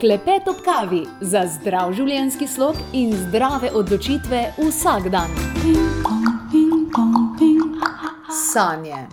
Klepet ob kavi za zdrav življenjski slog in zdrave odločitve vsak dan. Sanje.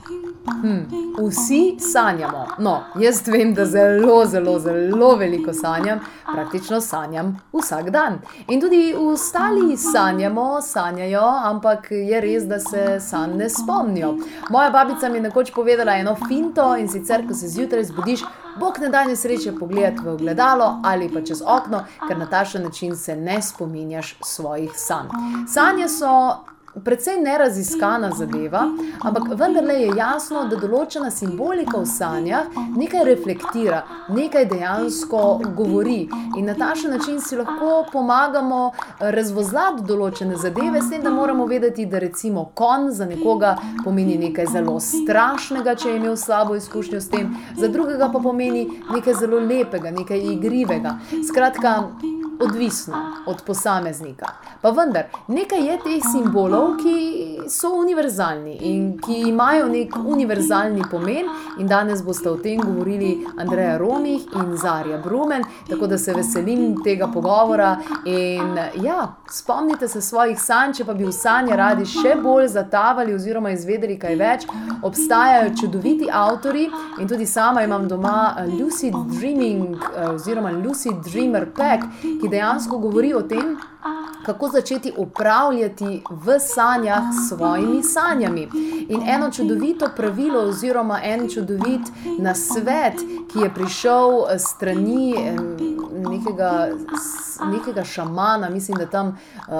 Hm, vsi sanjamo. No, jaz vem, da zelo, zelo, zelo veliko sanjam, praktično sanjam vsak dan. In tudi ostali sanjamo, sanjajo, ampak je res, da se sanj ne spomnijo. Moja babica mi je nekoč povedala eno finto in sicer, ko se zjutraj zbudiš, Bog ne da nesreče pogledati v ogledalo ali pa čez okno, ker na takšen način se ne spominjaš svojih sanj. Sanje so precej neraziskana zadeva, ampak vendarle je jasno, da določena simbolika v sanjah nekaj reflektira, nekaj dejansko govori. In na takšen način si lahko pomagamo razvozlati določene zadeve, s tem, da moramo vedeti, da recimo kon za nekoga pomeni nekaj zelo strašnega, če je imel slabo izkušnjo s tem, za drugega pa pomeni nekaj zelo lepega, nekaj igrivega. Skratka, odvisno od posameznika. Pa vendar, nekaj je teh simbolov, ki so univerzalni in ki imajo nek univerzalni pomen, in danes boste o tem govorili Andreja Romih in Zarja Brumen, tako da se veselim tega pogovora. In ja, spomnite se svojih sanj, če pa bi v sanje radi še bolj zatavali oziroma izvedeli kaj več. Obstajajo čudoviti avtori in tudi sama imam doma Lucid Dreaming oziroma Lucid Dreamer Pack, ki dejansko govori o tem, kako začeti upravljati v sanjah s svojimi sanjami. In eno čudovito pravilo, oziroma en čudovit nasvet, ki je prišel strani nekega, nekega šamana, mislim, da tam uh,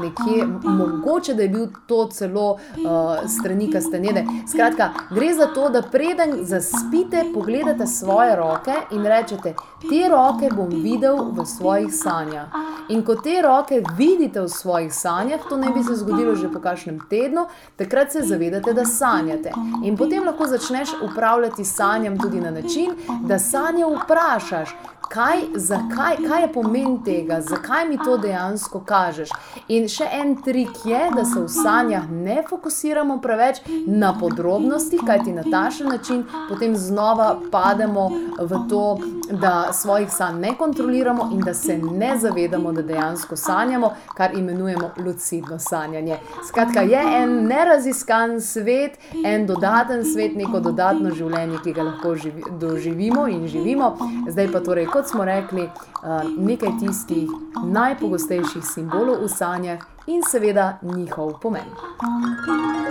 nekje, mogoče da je bil to celo uh, strani Kastanjede. Skratka, gre za to, da preden zaspite, pogledate svoje roke in rečete: Te roke bom videl v svojih sanjah. In ko te roke vidite v svojih sanjah, to naj bi se zgodilo že po kakšnem tednu, takrat se zavedate, da sanjate. In potem lahko začneš upravljati sanjam tudi na način, da sanje vprašaš. Kaj, zakaj, kaj je pomen tega, zakaj mi to dejansko kažeš? In še en trik je, da se v sanjah ne fokusiramo preveč na podrobnosti, kajti na takšen način potem znova pademo v to, da svojih sanj ne kontroliramo in da se ne zavedamo, da dejansko sanjamo, kar imenujemo lucidno sanjanje. Skratka, je en neraziskan svet, en dodaten svet, neko dodatno življenje, ki ga lahko živi, doživimo in živimo. Zdaj pa torej kot smo rekli, nekaj tistih najpogostejših simbolov v sanjah in seveda njihov pomen.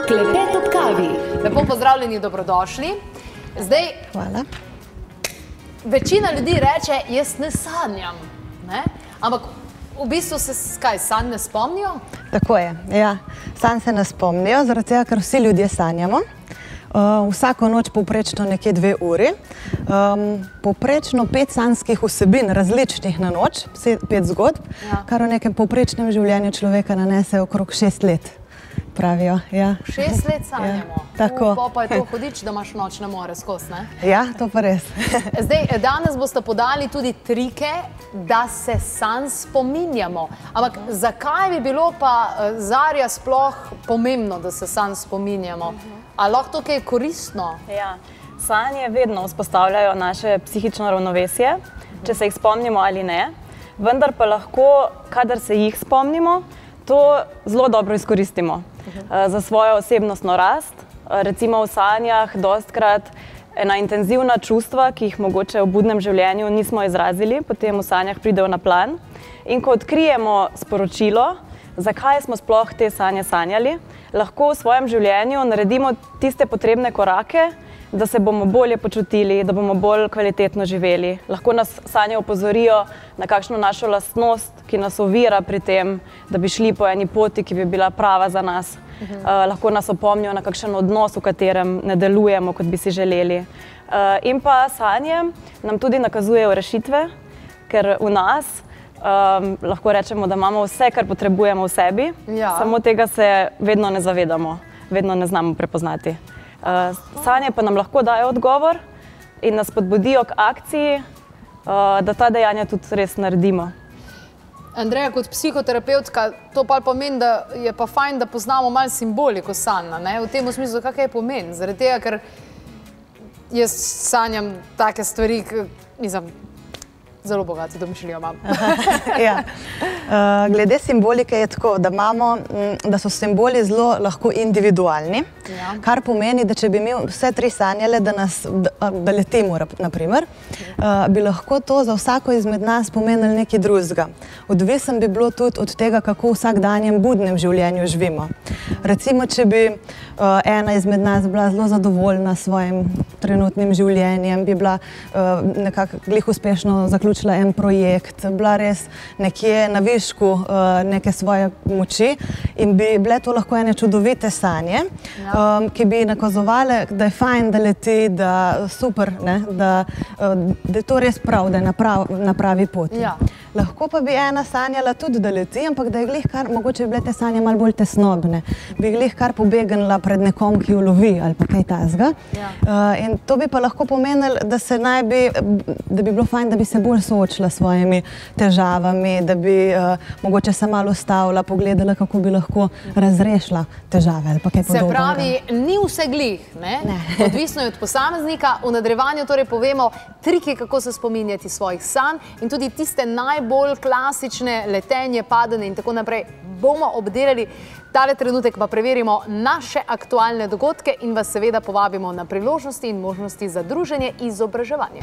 Klepet ob kavi. Lepo pozdravljeni, dobrodošli. Zdaj, Hvala. večina ljudi reče, jaz ne sanjam. Ne? Ampak v bistvu se kaj sanj ne spomnijo? Tako je. Ja. Sanj se ne spomnijo, zaradi tega, ker vsi ljudje sanjamo. Uh, vsako noč povprečno nekje dve uri. Um, povprečno pet sanjskih vsebin, različnih na noč, pet zgodb, Ja. kar v nekem povprečnem življenju človeka nanese okrog šest let. Pravijo. Ja, Šest let sanjamo. Ja, tako. U, pol pa je to hudič, da imaš nočne more skozi. ne? ja to pa res. Zdaj, danes boste podali tudi trike, da se sanj spominjamo. Ampak zakaj bi bilo pa eh, Zarja sploh pomembno, da se sanj spominjamo? Ali lahko to kaj koristno? Ja. Sanje vedno vzpostavljajo naše psihično ravnovesje, če se jih spomnimo ali ne, vendar pa lahko, kadar se jih spomnimo, to zelo dobro izkoristimo eh, za svojo osebnostno rast. Eh, Recimo v sanjah, dostkrat ena intenzivna čustva, ki jih mogoče v budnem življenju nismo izrazili, potem v sanjah pridejo na plan. In ko odkrijemo sporočilo, zakaj smo sploh te sanje sanjali, lahko v svojem življenju naredimo tiste potrebne korake, da se bomo bolje počutili, da bomo bolj kvalitetno živeli. Lahko nas sanje opozorijo na kakšno našo lastnost, ki nas ovira pri tem, da bi šli po eni poti, ki bi bila prava za nas. Uh, lahko nas opomnijo na kakšen odnos, v katerem ne delujemo, kot bi si želeli. Uh, in pa sanje nam tudi nakazujejo rešitve, ker v nas um, lahko rečemo, da imamo vse, kar potrebujemo v sebi, Ja. samo tega se vedno ne zavedamo, vedno ne znamo prepoznati. Uh, sanje pa nam lahko dajo odgovor in nas spodbudijo k akciji, uh, da ta dejanja tudi res naredimo. Andreja, kot psihoterapeutka, to pa pomeni, da je pa fajn, da poznamo malo simboliko sanja. V tem smislu, kaj je pomen. Zaradi tega, ker jaz sanjam take stvari, ki, mislim, zelo bogato domišljijo imam. ja. uh, glede simbolike je tako, da, imamo, m, da so simboli zelo lahko individualni, Ja. kar pomeni, da če bi mi vse tri sanjale, da, nas, da, da letimo, naprimer, uh, bi lahko to za vsako izmed nas pomenilo nekaj drugega. Odvisen bi bilo tudi od tega, kako v vsakdanjem budnem življenju živimo. Recimo, če bi uh, ena izmed nas bila zelo zadovoljna s svojim trenutnim življenjem, bi bila uh, nekako glih uspešno zaključila en projekt, bila res nekje na višku uh, neke svoje moči in bi bile to lahko ene čudovite sanje, um, ki bi nakazovale, da je fajn, da leti, da super, ne, da, uh, da je to res prav, da je na, prav, na pravi poti. Ja. Lahko pa bi ena sanjala tudi, da leti, ampak da je glih kar, mogoče bi bile te sanje malo bolj tesnobne, bi glih kar pobegnila pred nekom, ki jo lovi ali pa kaj tasga. Ja. Uh, in to bi pa lahko pomenilo, da, se naj bi, da bi bilo fajn, da bi se bolj soočila s svojimi težavami, da bi uh, mogoče se malo ustavila, pogledala, kako bi lahko razrešila težave ali pa kaj Se podobnega. pravi, ni vse glih, ne? Ne. odvisno je od posameznika. V nadaljevanju torej povemo trike, kako se spominjati svojih sanj in tudi tiste najbolj klasične letenje, padanje in tako naprej bomo obdelali. Tale trenutek pa preverimo naše aktualne dogodke in vas seveda povabimo na priložnosti in možnosti za druženje in izobraževanje.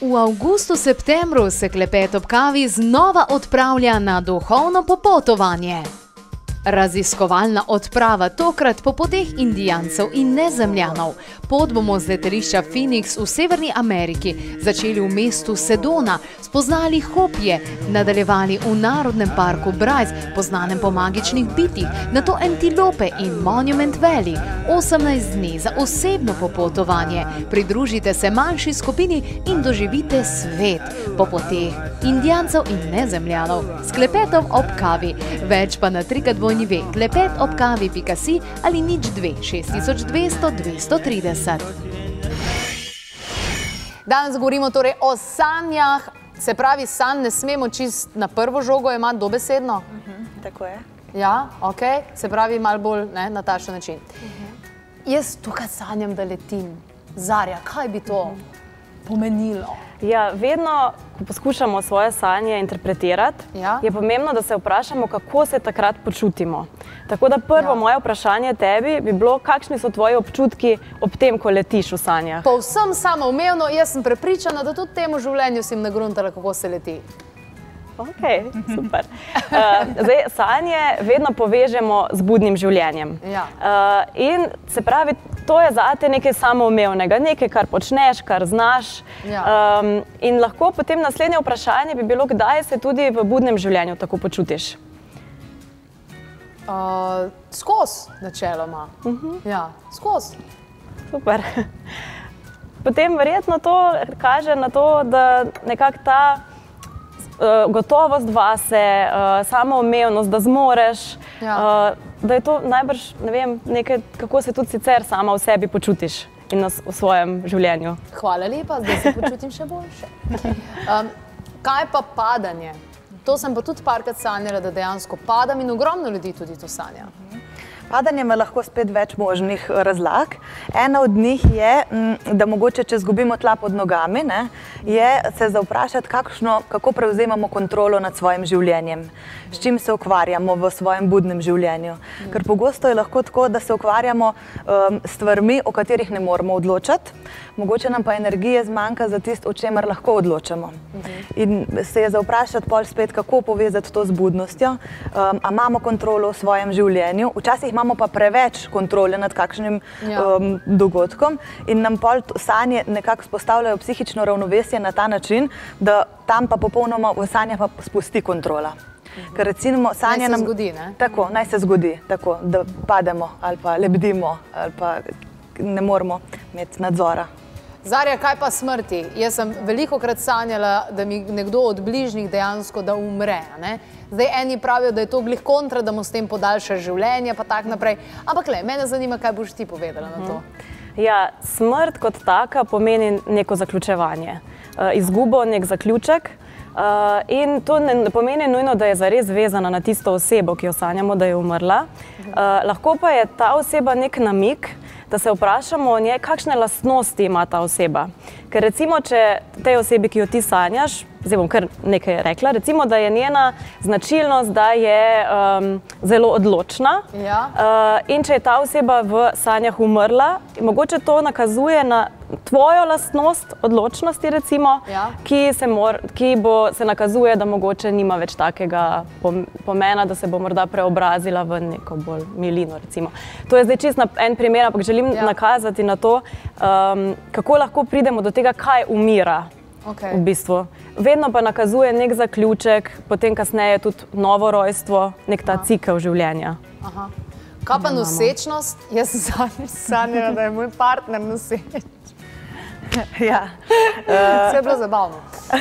V avgustu-septembru se klepet ob kavi znova odpravlja na duhovno popotovanje. Raziskovalna odprava tokrat po poteh indijancev in nezemljanov. Pot bomo z letališča Phoenix v Severni Ameriki začeli v mestu Sedona, spoznali hopje, nadaljevali v Narodnem parku Bryce, poznanem po magičnih bitih, nato antilope in Monument Valley. 18 dni za osebno popotovanje. Pridružite se manjši skupini in doživite svet po poteh indijancev in nezemljanov s klepetom ob kavi. Več pa na trikadvojni ve klepet ob kavi.si ali nič 2 6200 230. Danes govorimo torej o sanjah, se pravi, sanj ne smemo čist na prvo žogo imati dobesedno. Tako je. Ja, ok, se pravi, malo bolj ne, na takšen način. Jaz tukaj sanjam, da letim. Zarja, kaj bi to pomenilo? Ja, vedno, ko poskušamo svoje sanje interpretirati, Ja. je pomembno, da se vprašamo, kako se takrat počutimo. Tako da prvo Ja. moje vprašanje tebi bi bilo, kakšni so tvoji občutki ob tem, ko letiš v sanjah. Povsem samoumevno, jaz sem prepričana, da tudi temu življenju si nagruntala, kako se leti. Ok, super. Uh, zdaj, sanje vedno povežemo z budnim življenjem. Ja. Uh, in se pravi, to je zate nekaj samoumevnega, nekaj, kar počneš, kar znaš. Ja. Um, in lahko potem naslednje vprašanje bi bilo, kdaj se tudi v budnem življenju tako počutiš. Uh, skos, načeloma. Uh -huh. Ja, skos. Super. Potem verjetno to kaže na to, da nekako ta gotovost vase, uh, samoumevnost, da zmoreš, Ja. uh, da je to najbrž ne vem, nekaj, kako se tudi sicer sama v sebi počutiš in na, s- v svojem življenju. Hvala lepa, zdaj se počutim še boljše. Um, kaj pa padanje? To sem pa tudi parkrat sanjala, da dejansko padam in ogromno ljudi tudi to sanja. Padanje ima lahko spet več možnih eh, razlag. Ena od njih je, mm, da mogoče, če izgubimo tla pod nogami, ne, je se zavprašati, kakšno, kako prevzemamo kontrolo nad svojim življenjem, s čim se ukvarjamo v svojem budnem življenju. Ker pogosto je lahko tako, da se ukvarjamo um, s stvarmi, o katerih ne moremo odločati, mogoče nam pa energije zmanjka za tisto, o čemer lahko odločamo. In se je zavprašati pol spet, kako povezati to z budnostjo, um, imamo kontrolo v svojem življenju, včasih imamo pa preveč kontrole nad kakšnim Ja. um, dogodkom in nam pol sanje nekako spostavljajo psihično ravnovesje na ta način, da tam pa popolnoma v sanje pa spusti kontrola. Ker recimo sanje se nam zgodi, ne? Tako, naj se zgodi, tako, da pademo ali pa lebdimo ali pa ne moremo imeti nadzora. Zarja, kaj pa smrti? Jaz sem veliko krat sanjala, da mi nekdo od bližnjih dejansko da umre. ne? Zdaj eni pravijo, da je to glih kontra, da mu s tem podaljša življenje, pa tako naprej. Ampak le, mene zanima, kaj boš ti povedala na to. Ja, smrt kot taka pomeni neko zaključevanje, uh, izgubo, nek zaključek. Uh, in to ne, ne pomeni nujno, da je zares vezana na tisto osebo, ki jo sanjamo, da je umrla. Uh, lahko pa je ta oseba nek namik, da se vprašamo o njej, kakšne lastnosti ima ta oseba. Ker recimo, če tej osebi, ki jo ti sanjaš, zdaj bom kar nekaj rekla, recimo, da je njena značilnost, da je um, zelo odločna. Ja. Uh, in če je ta oseba v sanjah umrla, mogoče to nakazuje na tvojo lastnost odločnosti, recimo, Ja. ki, se mor, ki bo, se nakazuje, da mogoče nima več takega pom- pomena, da se bo morda preobrazila v neko bolj milino. Recimo. To je zdaj čist en primer, ampak želim Ja. nakazati na to, um, kako lahko pridemo do tega, kaj umira. Okej. V bistvu. Vedno pa nakazuje nek zaključek, potem kasneje tudi novo rojstvo, nek ta cikel življenja. Aha. Kaj pa nosečnost? Jaz sem sanjala, da je moj partner noseč. Ja. Vse je bilo zabavno. Uh,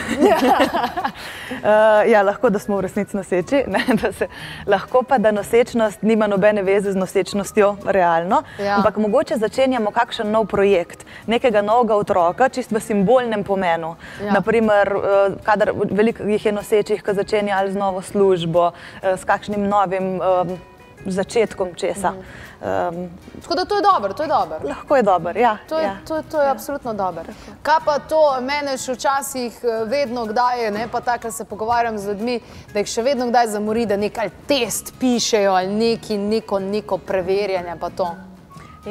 ja, lahko, da smo v resnici noseči, ne, da se, lahko pa, da nosečnost nima nobene veze z nosečnostjo realno, Ja. ampak mogoče začenjamo kakšen nov projekt, nekega novega otroka, čist v simbolnem pomenu. Ja. Naprimer, uh, kadar veliko jih je nosečih, ki začenja ali z novo službo, uh, s kakšnim novim um, začetkom česa. Mhm. Um, Tako da to je dobro, to je dobro. lahko je dober, ja. To je, ja. to, to je absolutno dobro. Kaj pa to, mene še včasih eh, vedno kdaj je, ne pa tako, da se pogovarjam z ljudmi, da jih še vedno kdaj zamori, da nekaj test pišejo ali neki, neko, neko preverjanje. pa to.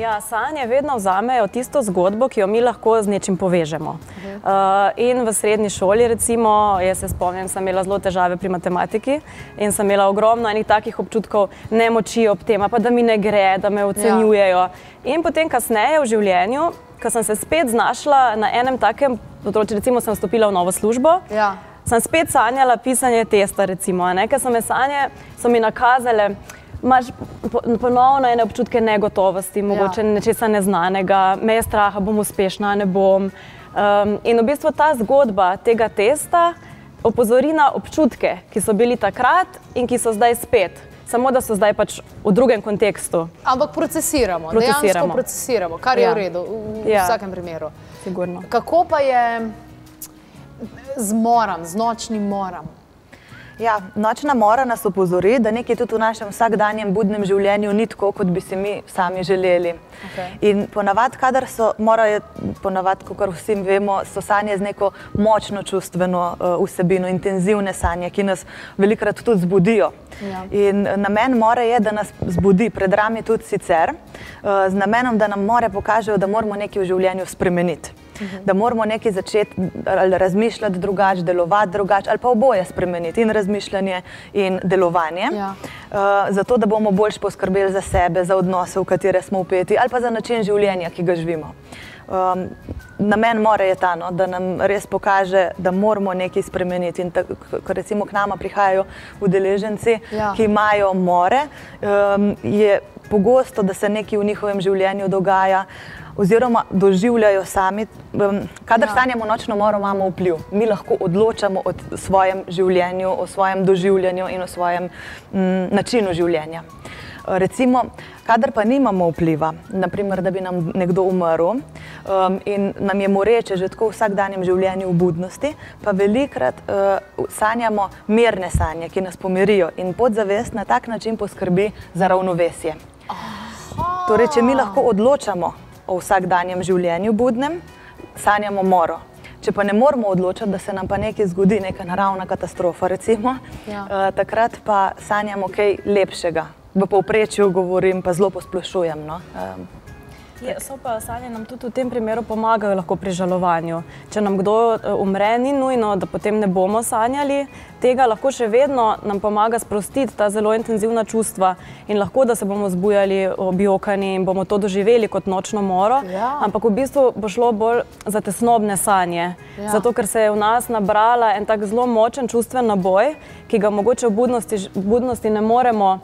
Ja, sanje vedno vzamejo tisto zgodbo, ki jo mi lahko z nečim povežemo. Uh, in v srednji šoli, recimo, jaz se spomnim, sem imela zelo težave pri matematiki in sem imela ogromno enih takih občutkov nemoči ob tem, pa da mi ne gre, da me ocenjujejo. In potem kasneje v življenju, ko sem se spet znašla na enem takem področju, recimo sem vstopila v novo službo, Ja. sem spet sanjala pisanje testa, recimo, ker so me sanje, so mi nakazale. Imaš po- ponovno ene občutke negotovosti, mogoče Ja. nečesa neznanega, me je strah, a bom uspešna, ne bom. Um, in v bistvu ta zgodba tega testa opozori na občutke, ki so bili takrat in ki so zdaj spet, samo da so zdaj pač v drugem kontekstu. Ampak procesiramo, Procesiramo. dejansko procesiramo, kar je Ja. v redu, v, v Ja. vsakem primeru. Sigurno. Kako pa je z moram, z nočnim moram? Ja, nočna mora nas opozori, da nekaj tudi v našem vsakdanjem budnem življenju ni tako, kot bi si mi sami želeli. Okej. In ponavadi, kadar so, morajo, ponavadi, kot vsi vemo, so sanje z neko močno čustveno uh, vsebino, intenzivne sanje, ki nas velikokrat tudi zbudijo. Ja. In eh, namen more je, da nas zbudi, pred nami tudi sicer, uh, z namenom, da nam more pokažejo, da moramo nekaj v življenju spremeniti. Da moramo nekaj začeti ali razmišljati drugače, delovati drugače, ali pa oboje spremeniti, in razmišljanje, in delovanje. Ja. Uh, zato, da bomo bolj poskrbeli za sebe, za odnose, v katere smo upeti, ali pa za način življenja, ki ga živimo. Um, namen more je ta, no, da nam res pokaže, da moramo nekaj spremeniti. In tako, ko recimo k nama prihajajo udeleženci, Ja. ki imajo more, um, je pogosto, da se nekaj v njihovem življenju dogaja. Oziroma, doživljajo sami, kadar Ja. ja. sanjamo nočno moro, imamo vpliv. Mi lahko odločamo o svojem življenju, o svojem doživljanju in o svojem mm, načinu življenja. Recimo, kadar pa nimamo vpliva, naprimer, da bi nam nekdo umrl um, in nam je moreče že tako v vsakdanjem življenju v budnosti, pa velikrat uh, sanjamo mirne sanje, ki nas pomirijo in podzavest na tak način poskrbi za ravnovesje. Torej, če mi lahko odločamo o vsakdanjem življenju budnem, sanjamo moro. Če pa ne moramo odločiti, da se nam pa nekaj zgodi, neka naravna katastrofa, recimo, Ja. uh, takrat pa sanjamo kaj lepšega. V povprečju govorim, pa zelo posplošujem. No? Um, Je, so pa sanje nam tudi v tem primeru pomagajo lahko pri žalovanju. Če nam kdo eh, umre, ni nujno, da potem ne bomo sanjali tega, lahko še vedno nam pomaga sprostiti ta zelo intenzivna čustva in lahko, da se bomo zbujali objokani in bomo to doživeli kot nočno moro. Ja. Ampak v bistvu bo šlo bolj za tesnobne sanje. Ja. Zato, ker se je v nas nabrala en tak zelo močen čustven naboj, ki ga mogoče v budnosti, budnosti ne moremo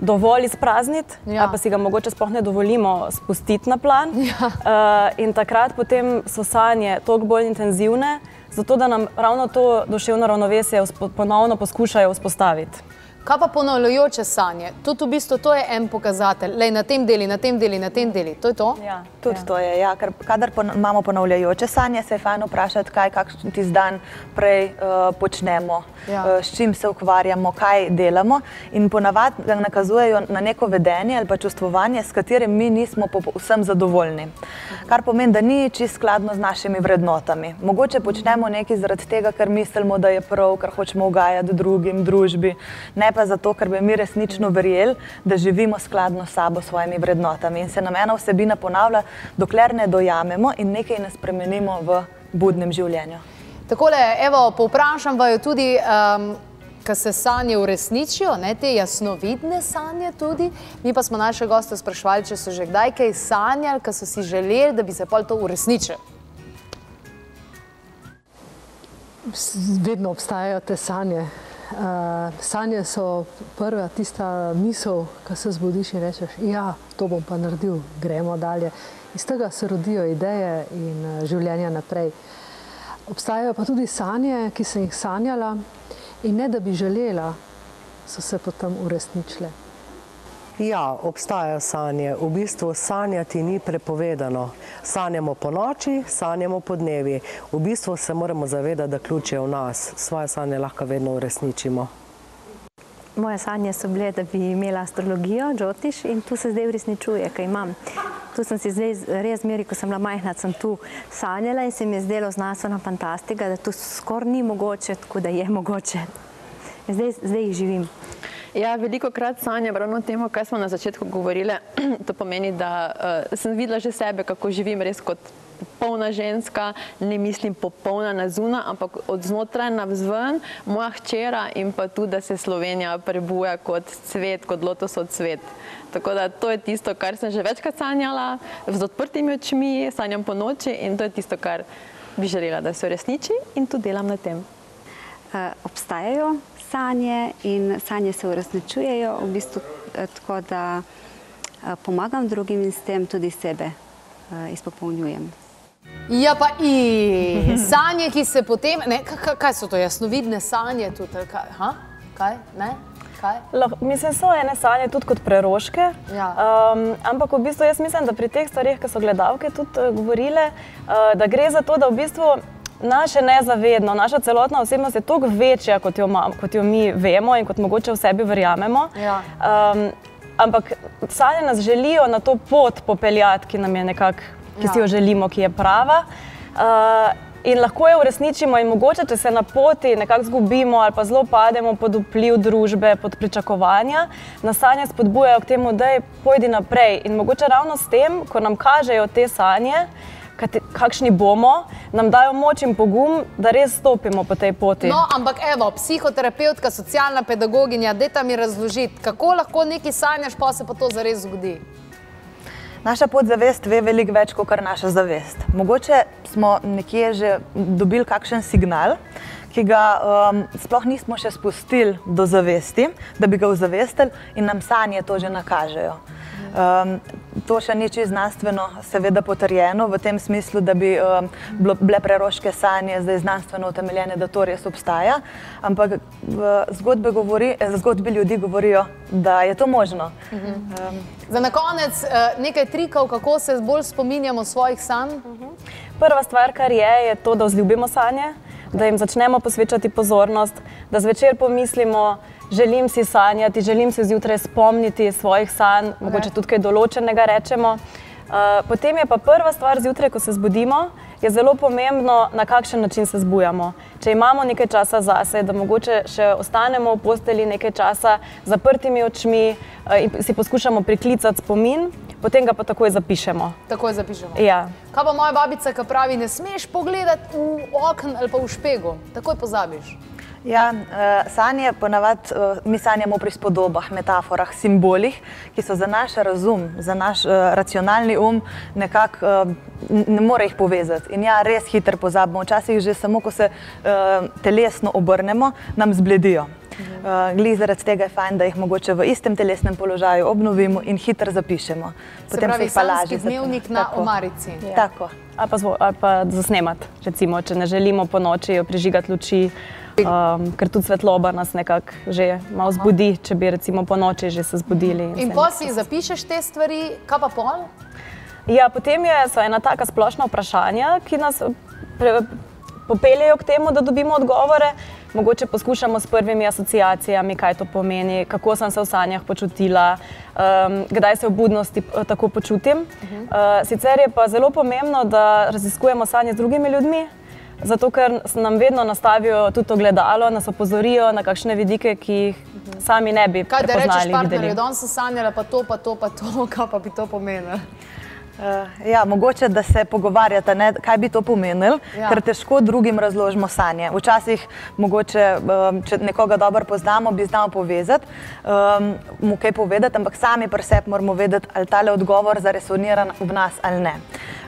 dovolj izprazniti, Ja. pa si ga mogoče sploh ne dovolimo spustiti na plan. Ja. Uh, in takrat potem so sanje toliko bolj intenzivne, zato da nam ravno to duševno ravnovesje ponovno poskušajo vzpostaviti. Kaj pa ponavljajoče sanje? Tudi v bistvu to je en pokazatelj. Lej, na tem deli, na tem deli, na tem deli. To je to? Ja, Tudi ja. to je, ja, ker kadar pon imamo ponavljajoče sanje, se je fajn vprašati, kaj kakšen tisti dan prej uh, počnemo, Ja. uh, s čim se ukvarjamo, kaj delamo. In ponavadi nam nakazujejo na neko vedenje ali pa čustvovanje, s katerim mi nismo povsem zadovoljni. Kar pomeni, da ni čisto skladno z našimi vrednotami. Mogoče počnemo nekaj zaradi tega, ker mislimo, da je prav, ker hočemo ugajati drugim, družbi, ne pa zato, ker bi mi resnično verjeli, da živimo skladno s sabo, s svojimi vrednotami. In se nam ena vsebina ponavlja, dokler ne dojamemo in nekaj ne spremenimo v budnem življenju. Takole, evo, povprašam vaju tudi, um, ko se sanje uresničijo, ne, te jasnovidne sanje tudi. Mi pa smo naše goste sprašvali, če so že kdaj kaj sanjali, ko so si želeli, da bi se pol to uresničilo. Vedno obstajajo te sanje. Uh, sanje so prva tista misel, ki se zbudiš in rečeš, ja, to bom pa naredil, gremo dalje. Iz tega se rodijo ideje in uh, življenja naprej. Obstajajo pa tudi sanje, ki sem jih sanjala in ne da bi želela, so se potem uresničile. Ja, obstajajo sanje. V bistvu sanjati ni prepovedano. Sanjamo po noči, sanjamo po dnevi. V bistvu se moramo zavedati, da ključ je v nas. Svoje sanje lahko vedno uresničimo. Moje sanje so bile, da bi imela astrologijo, Džotiš in tu se zdaj uresničuje, kaj imam. Tu sem si zdaj res zmeri, ko sem bila majhna, sem tu sanjala in se mi je zdelo znanstveno fantastika, da to skoraj ni mogoče, tako da je mogoče. Zdaj, zdaj jih živim. Ja, veliko krat sanjam ravno o tem, kar smo na začetku govorili. to pomeni, da uh, sem videla že sebe, kako živim res kot popolna ženska, ne mislim popolna na zuna, ampak od znotraj navzven, moja hčera in pa tudi, da se Slovenija prebuja kot cvet, kot lotosov cvet. Tako da to je tisto, kar sem že večkrat sanjala, z odprtimi očmi, sanjam po noči in to je tisto, kar bi želela, da se uresniči in tudi delam na tem. Eh, obstajajo sanje in sanje se uresničujejo, v bistvu eh, tako, da eh, pomagam drugim in s tem tudi sebe eh, izpopolnjujem. Ja, pa i sanje, ki se potem, ne, kaj, so to jasnovidne sanje tudi, ali kaj, ha? kaj, ne, kaj? Lah, mislim, so ene sanje tudi kot preroške. Ja. Um, ampak v bistvu jaz mislim, da pri teh stvarih, ki so gledalke tudi uh, govorile, uh, da gre za to, da v bistvu naše nezavedno, naša celotna osebnost je toliko večja, kot jo, ma, kot jo mi vemo in kot mogoče v sebi verjamemo. Ja. Um, ampak sanje nas želijo na to pot popeljati, ki nam je nekako, ki Ja. si jo želimo, ki je prava. Uh, In lahko jo uresničimo, in mogoče, če se na poti nekako zgubimo ali pa zelo pademo pod vpliv družbe, pod pričakovanja, nas sanje spodbujajo k temu, da je pojdi naprej. In mogoče ravno s tem, ko nam kažejo te sanje, kakšni bomo, nam dajo moč in pogum, da res stopimo po tej poti. No, ampak evo, psihoterapeutka, socialna pedagoginja, dajte mi razložiti, kako lahko nekaj sanjaš, pa se pa to zares zgodi. Naša podzavest ve veliko več kot kar naša zavest. Mogoče smo nekje že dobili kakšen signal, ki ga um, sploh nismo še spustili do zavesti, da bi ga ozavestili, in nam sanje to že nakažejo. Um, to še ni čisto znanstveno, seveda potrjeno v tem smislu, da bi um, bile preroške sanje zdaj znanstveno utemeljene, da to res obstaja. Ampak zgodbe, govori, eh, zgodbe ljudi govorijo, da je to možno. Um, Za na konec eh, nekaj trikov, kako se bolj spominjamo svojih sanj. Prva stvar, kar je, je to, da vzljubimo sanje, da jim začnemo posvečati pozornost, da zvečer pomislimo, želim si sanjati, želim se zjutraj spomniti svojih sanj, okay. mogoče tudi kaj določenega rečemo. Uh, potem je pa prva stvar zjutraj, ko se zbudimo, je zelo pomembno, na kakšen način se zbujamo. Če imamo nekaj časa zase, da mogoče še ostanemo v posteli nekaj časa z zaprtimi očmi uh, in si poskušamo priklicati spomin, potem ga pa takoj zapišemo. Takoj zapišemo. Ja. Kaj pa moja babica, ki pravi, ne smeš pogledati v okno ali pa v špego, takoj pozabiš. Ja, uh, sanje ponavadi uh, mi sanjamo pri spodobah, metaforah, simbolih, ki so za naš razum, za naš uh, racionalni um nekako ne more jih povezati. In ja, res hitro pozabimo. Včasih že samo, ko se telesno obrnemo, nam zbledijo. Uh, Glede zaradi tega je fajn, da jih mogoče v istem telesnem položaju obnovimo in hitro zapišemo. Se pravi, jih pa lažje dnevnik na Tako. omarici. Tako. ali pa, zvo, ali pa zasnemati, recimo, če ne želimo po noči prižigati luči Um, ker tudi svetloba nas nekako že malo zbudi, če bi recimo po noči že se zbudili. In pa si zapišeš te stvari, kaj pa pol? Ja, potem je so ena taka splošna vprašanja, ki nas pre, popeljejo k temu, da dobimo odgovore. Mogoče poskušamo s prvimi asociacijami, kaj to pomeni, kako sem se v sanjah počutila, um, kdaj se v budnosti eh, tako počutim. Uh, sicer je pa zelo pomembno, da raziskujemo sanje z drugimi ljudmi. Zato, ker nam vedno nastavijo tudi ogledalo, nas opozorijo na kakšne vidike, ki jih sami ne bi Kaj da rečeš prepoznali. partnerju, videli. danes sem sanjala pa to, pa to, pa to, kaj pa bi to pomenilo? Uh, ja, mogoče, da se pogovarjate, ne, kaj bi to pomenilo, Ja. ker težko drugim razložimo sanje. Včasih, mogoče, um, če nekoga dobro poznamo, bi znal povezati, um, mu kaj povedati, ampak sami pri sebi moramo vedeti, ali tale odgovor zaresonira v nas ali ne.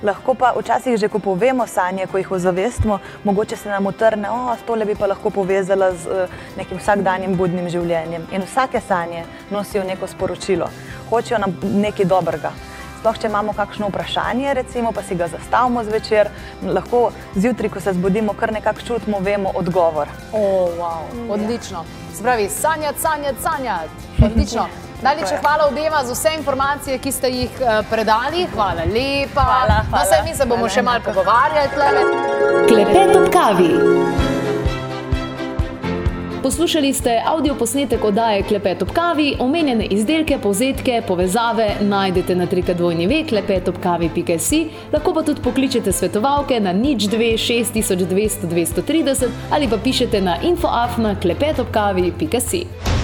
Lahko pa včasih, že ko povemo sanje, ko jih ozavestimo, mogoče se nam utrne, o, tole bi pa lahko povezala z uh, nekim vsakdanjim budnim življenjem. In vsake sanje nosijo neko sporočilo, hočejo nam nekaj dobrega. Sploh, če imamo kakšno vprašanje, recimo, pa si ga zastavimo zvečer, lahko zjutraj, ko se zbudimo, kar nekako čutimo, vemo odgovor. O, wow, odlično. Se pravi, sanjati, sanjati, sanjati. Odlično. Najlepša hvala obema za vse informacije, ki ste jih eh, predali. Hvala lepa. Hvala, No, hvala. saj mi se bomo še malo pogovarjali. tlele. Klepet ob kavi. Poslušali ste avdio posnetek oddaje Klepet ob kavi, omenjene izdelke, povzetke, povezave najdete na trikadvojni klepetobkavi.si, lahko pa tudi pokličete svetovalke na nič 2 6200 230 ali pa pišete na infoafna klepetobkavi.si.